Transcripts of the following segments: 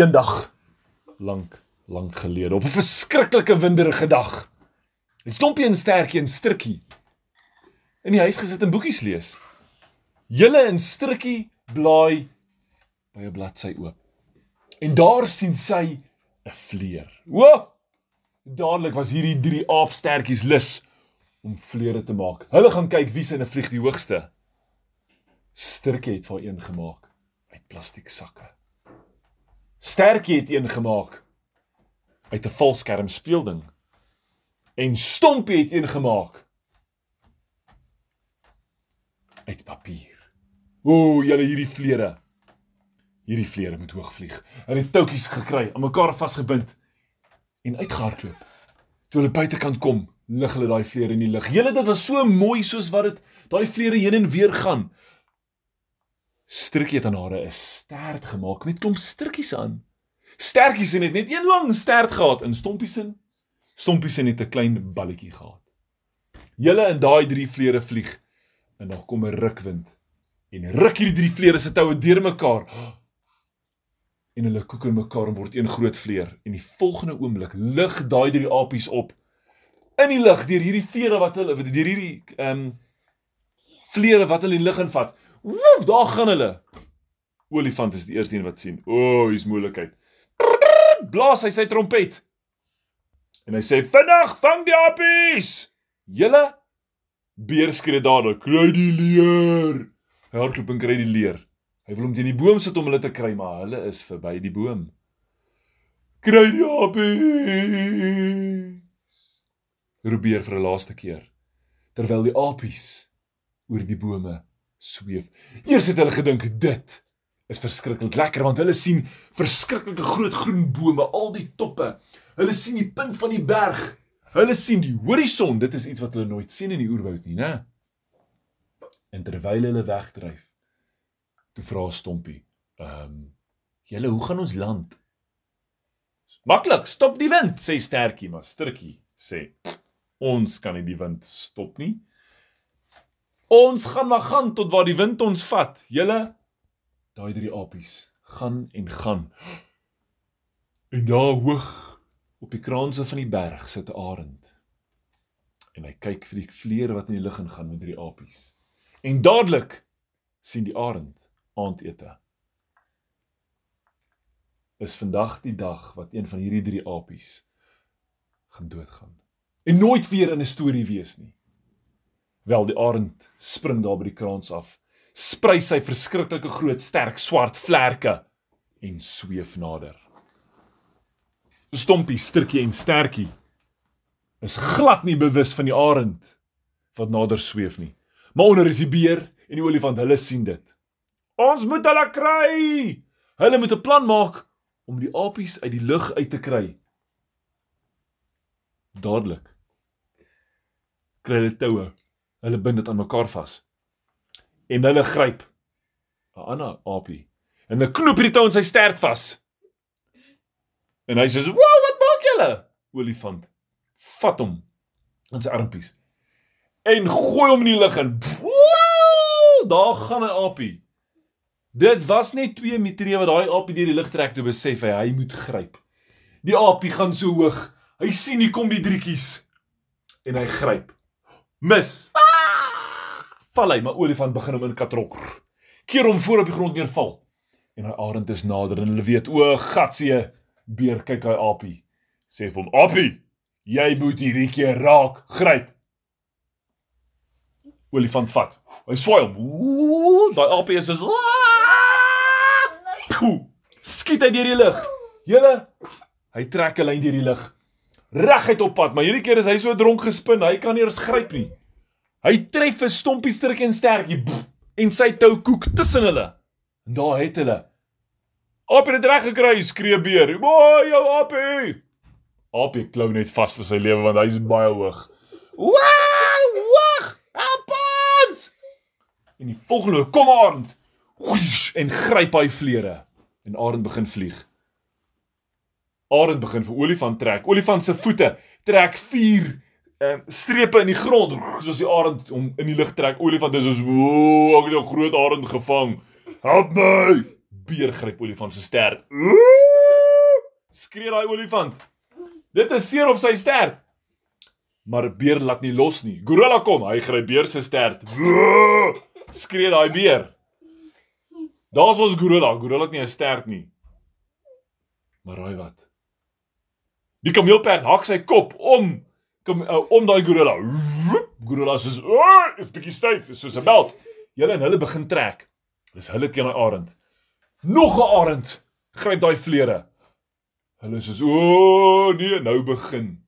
Eendag lank lank gelede op 'n verskriklike winderige dag. Het Stompie en Stertjie en Strikkie in die huis gesit en boekies lees. Julle en Strikkie blaai by 'n bladsy oop. En daar sien sy 'n vleer. Wo! Dadelik was hierdie drie aapstertjies lus om vleere te maak. Hulle gaan kyk wie se 'n vlieg die hoogste. Strikkie het vir een gemaak uit plastiek Stertjie het een gemaak uit 'n valskerm speelding. En Stompie het een gemaak uit papier. O, julle hierdie vleere. Hierdie vleere moet hoog vlieg. Hulle het toutjies gekry, aan mekaar vasgebind en uitgehardloop. Toe hulle buitekant kom, lig hulle daai vleere in die lug. Julle dit was so mooi soos wat dit daai vleere heen en weer gaan. Strikkie het aan hare 'n stert gemaak met klomp strikkies aan. Stertjies het net een lang stert gehad in Stompies in. Stompies het net 'n klein balletjie gehad. Julle in daai drie vleere vlieg en dan kom 'n rukwind en ruk hierdie drie vleere se toue deurmekaar. En hulle koek in mekaar en word een groot vleer en die volgende oomblik lig daai drie apies op in die lug deur hierdie vere wat hulle deur hierdie ehm um, vleere wat hulle in die lug invat. Woe, daar gaan hulle. Olifant is die eerste een wat sien. O, oh, hier's moeilikheid. Blaas hy sy trompet. En hy sê: "Vinnig, vang die apies!" Julle beer skree dadelik: "Kry die leer!" Hy hardloop en kry die leer. Hy wil hom teen die boom sit om hulle te kry, maar hulle is verby die boom. Kry die apies! Probeer vir 'n laaste keer. Terwyl die apies oor die bome sweef. Eers het hulle gedink dit is verskriklik lekker want hulle sien verskriklike groot groen bome, al die toppe. Hulle sien die punt van die berg. Hulle sien die horison. Dit is iets wat hulle nooit sien in die oerwoud nie, né? En terwyl hulle wegdryf, toe vra Stompie, "Ehm, um, julle, hoe gaan ons land?" "Maklik, stop die wind," sê Stertjie, maar Strikkie sê, "Ons kan nie die wind stop nie." Ons gaan maar gaan tot waar die wind ons vat. Julle daai drie apies gaan en gaan. En daar hoog op die kraanse van die berg sit 'n arend. En hy kyk vir die vleer wat in die lug ingaan met drie apies. En dadelik sien die arend aandete. Is vandag die dag wat een van hierdie drie apies gaan doodgaan. En nooit weer in 'n storie wees nie. Wel die arend spring daar by die kraans af, sprei sy verskriklike groot sterk swart vlerke en sweef nader. Stompie, Stirkie en Stertjie is glad nie bewus van die arend wat nader sweef nie. Maar onder is die beer en die olifant, hulle sien dit. Ons moet hulle kry. Hulle moet 'n plan maak om die apies uit die lug uit te kry. Dadelik kry hulle toue. Hulle bind dit aan mekaar vas. En hulle gryp 'n ander apie en hulle knoop hierdie tou in sy stert vas. En hy sê: "Wow, wat maak julle?" Olifant vat hom in sy armpies en gooi hom in die lug en wow, daar gaan 'n apie. Dit was net 2 meter wat daai apie deur die lug trek toe besef hy hy moet gryp. Die apie gaan so hoog. Hy sien hier kom die drietjies en hy gryp. Mis. Val hy, maar olifant begin hom in katrok. Keer hom voor op die grond neerval. En hy arend is nader en hulle weet o, gatsie, beer kyk hy apie. Sê vir hom, "Apie, jy moet hierdie keer raak gryp." Olifant vat. Hy swaai hom. Daai apie is so Poe, skiet hy deur die lug. Julle, hy trek 'n lyn deur die lug. Reguit op pad, maar hierdie keer is hy so dronk gespin, hy kan nie eens gryp nie. Hy tref 'n stompie strik en stertjie en sy tou koek tussen hulle. En daar het hulle. Apie het reg gekry, skree beer. "Mooi jou apie!" Apie klou net vas vir sy lewe want hy is baie hoog. "Wow, wag! Help ons!" En die volgende kom Arend. Whoosh, en gryp hy vleere en Arend begin vlieg. Arend begin vir olifant trek. Olifant se voete trek 4 uh, strepe in die grond soos die arend hom in die lug trek. Olifant is soos, "Ooh, ek het 'n groot arend gevang. Help my!" Beer gryp olifant se stert. Ooh! Skree daai olifant. Dit is seer op sy stert. Maar beer laat nie los nie. Gorilla kom, hy gryp beer se stert. Skree daai beer. Daar's ons gorilla. Gorilla het nie 'n stert nie. Maar raai wat? Die kameelperd hak sy kop om kom uh, om daai gorilla. Gorilla sê, "Ag, is bietjie styf, is soos 'n beld." Julle en hulle begin trek. Dis hulle teen daai arend. Nog 'n arend gryp daai vlere. Hulle sê, "O, nee, nou begin."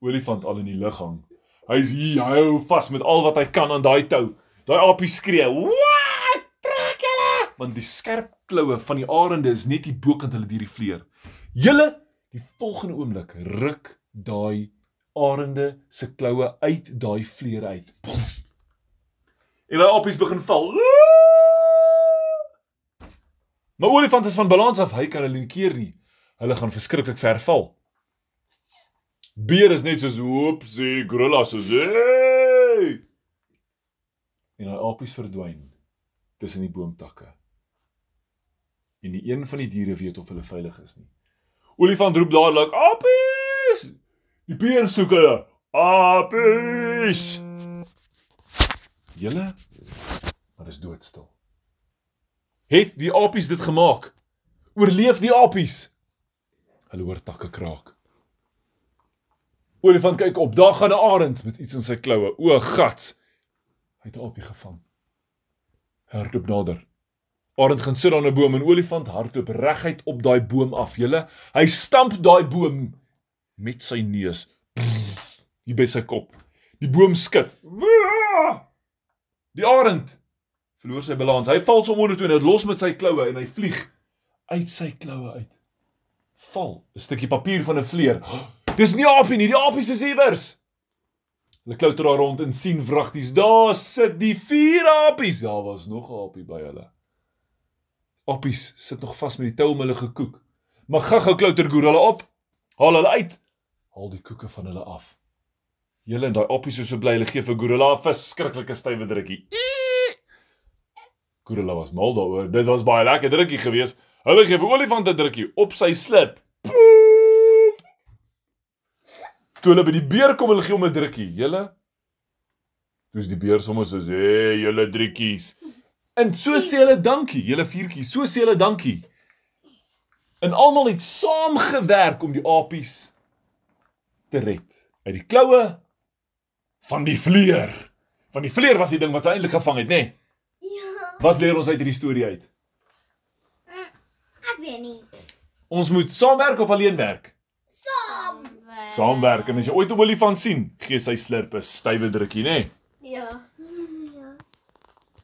Olifant al in die lug hang. Hy's hier, hy hou vas met al wat hy kan aan daai tou. Daai aapie skree, "Wat? Trek hulle!" Want die skerp kloue van die arende is net hier bokant hulle die vleer. Julle die volgende oomblik ruk daai arende se kloue uit daai vleer uit. Pof. En daai apies begin val. Maar olifant is van balans af, hy kan hulle nie keer nie. Hulle gaan verskriklik ver val. Beer is net soos oopsie, gorilla soos hey. En daai apies verdwyn tussen die boomtakke. En nie een van die diere weet of hulle veilig is nie. Olifant roep dadelik: "Apies!" Die beer soek hulle. "Apies!" Julle maar is doodstil. Het die apies dit gemaak? Oorleef die apies? Hulle hoor takke kraak. Olifant kyk op. Daar gaan 'n arend met iets in sy kloue. O, gats. Hy het 'n aapie gevang. Hardloop nader. Arend gaan sit aan 'n boom en olifant hardloop reguit op daai boom af. Julle, hy stamp daai boom met sy neus. Hier by sy kop. Die boom skud. Die arend verloor sy balans. Hy val sommer toe en dit los met sy kloue en hy vlieg uit sy kloue uit. Val 'n stukkie papier van 'n vleer. Dis nie aapie nie, die apies is iewers. Hulle klouter daar rond en sien vragties. Daar sit die vier apies. Daar was nog 'n aapie by hulle. Apies sit nog vas met die tou om hulle gekoek. Maar gaga klouter gorilla op. Haal hulle uit. Haal die koeke van hulle af. Julle en daai apies is so bly hulle gee vir gorilla 'n verskriklike stywe drukkie. Gorilla was mal daaroor. Dit was baie lekker drukkie geweest. Hulle gee vir olifant 'n drukkie op sy slip. Toe hulle by die beer kom, hulle gee hom 'n drukkie. Julle Dis die beer sommer soos, "Hey, julle drukkies." En so sê hulle dankie, julle viertjies. So sê hulle dankie. En almal het saamgewerk om die apies te red uit die kloue van die vleer. Van die vleer was die ding wat hulle eintlik gevang het, nê? Nee? Ja. Wat leer ons uit hierdie storie uit? Ek weet nie. Ons moet saamwerk of alleen werk? Saam. Saamwerk. En as jy ooit 'n olifant sien, gee sy slurp 'n stywe drukkie, nê? Nee? Ja.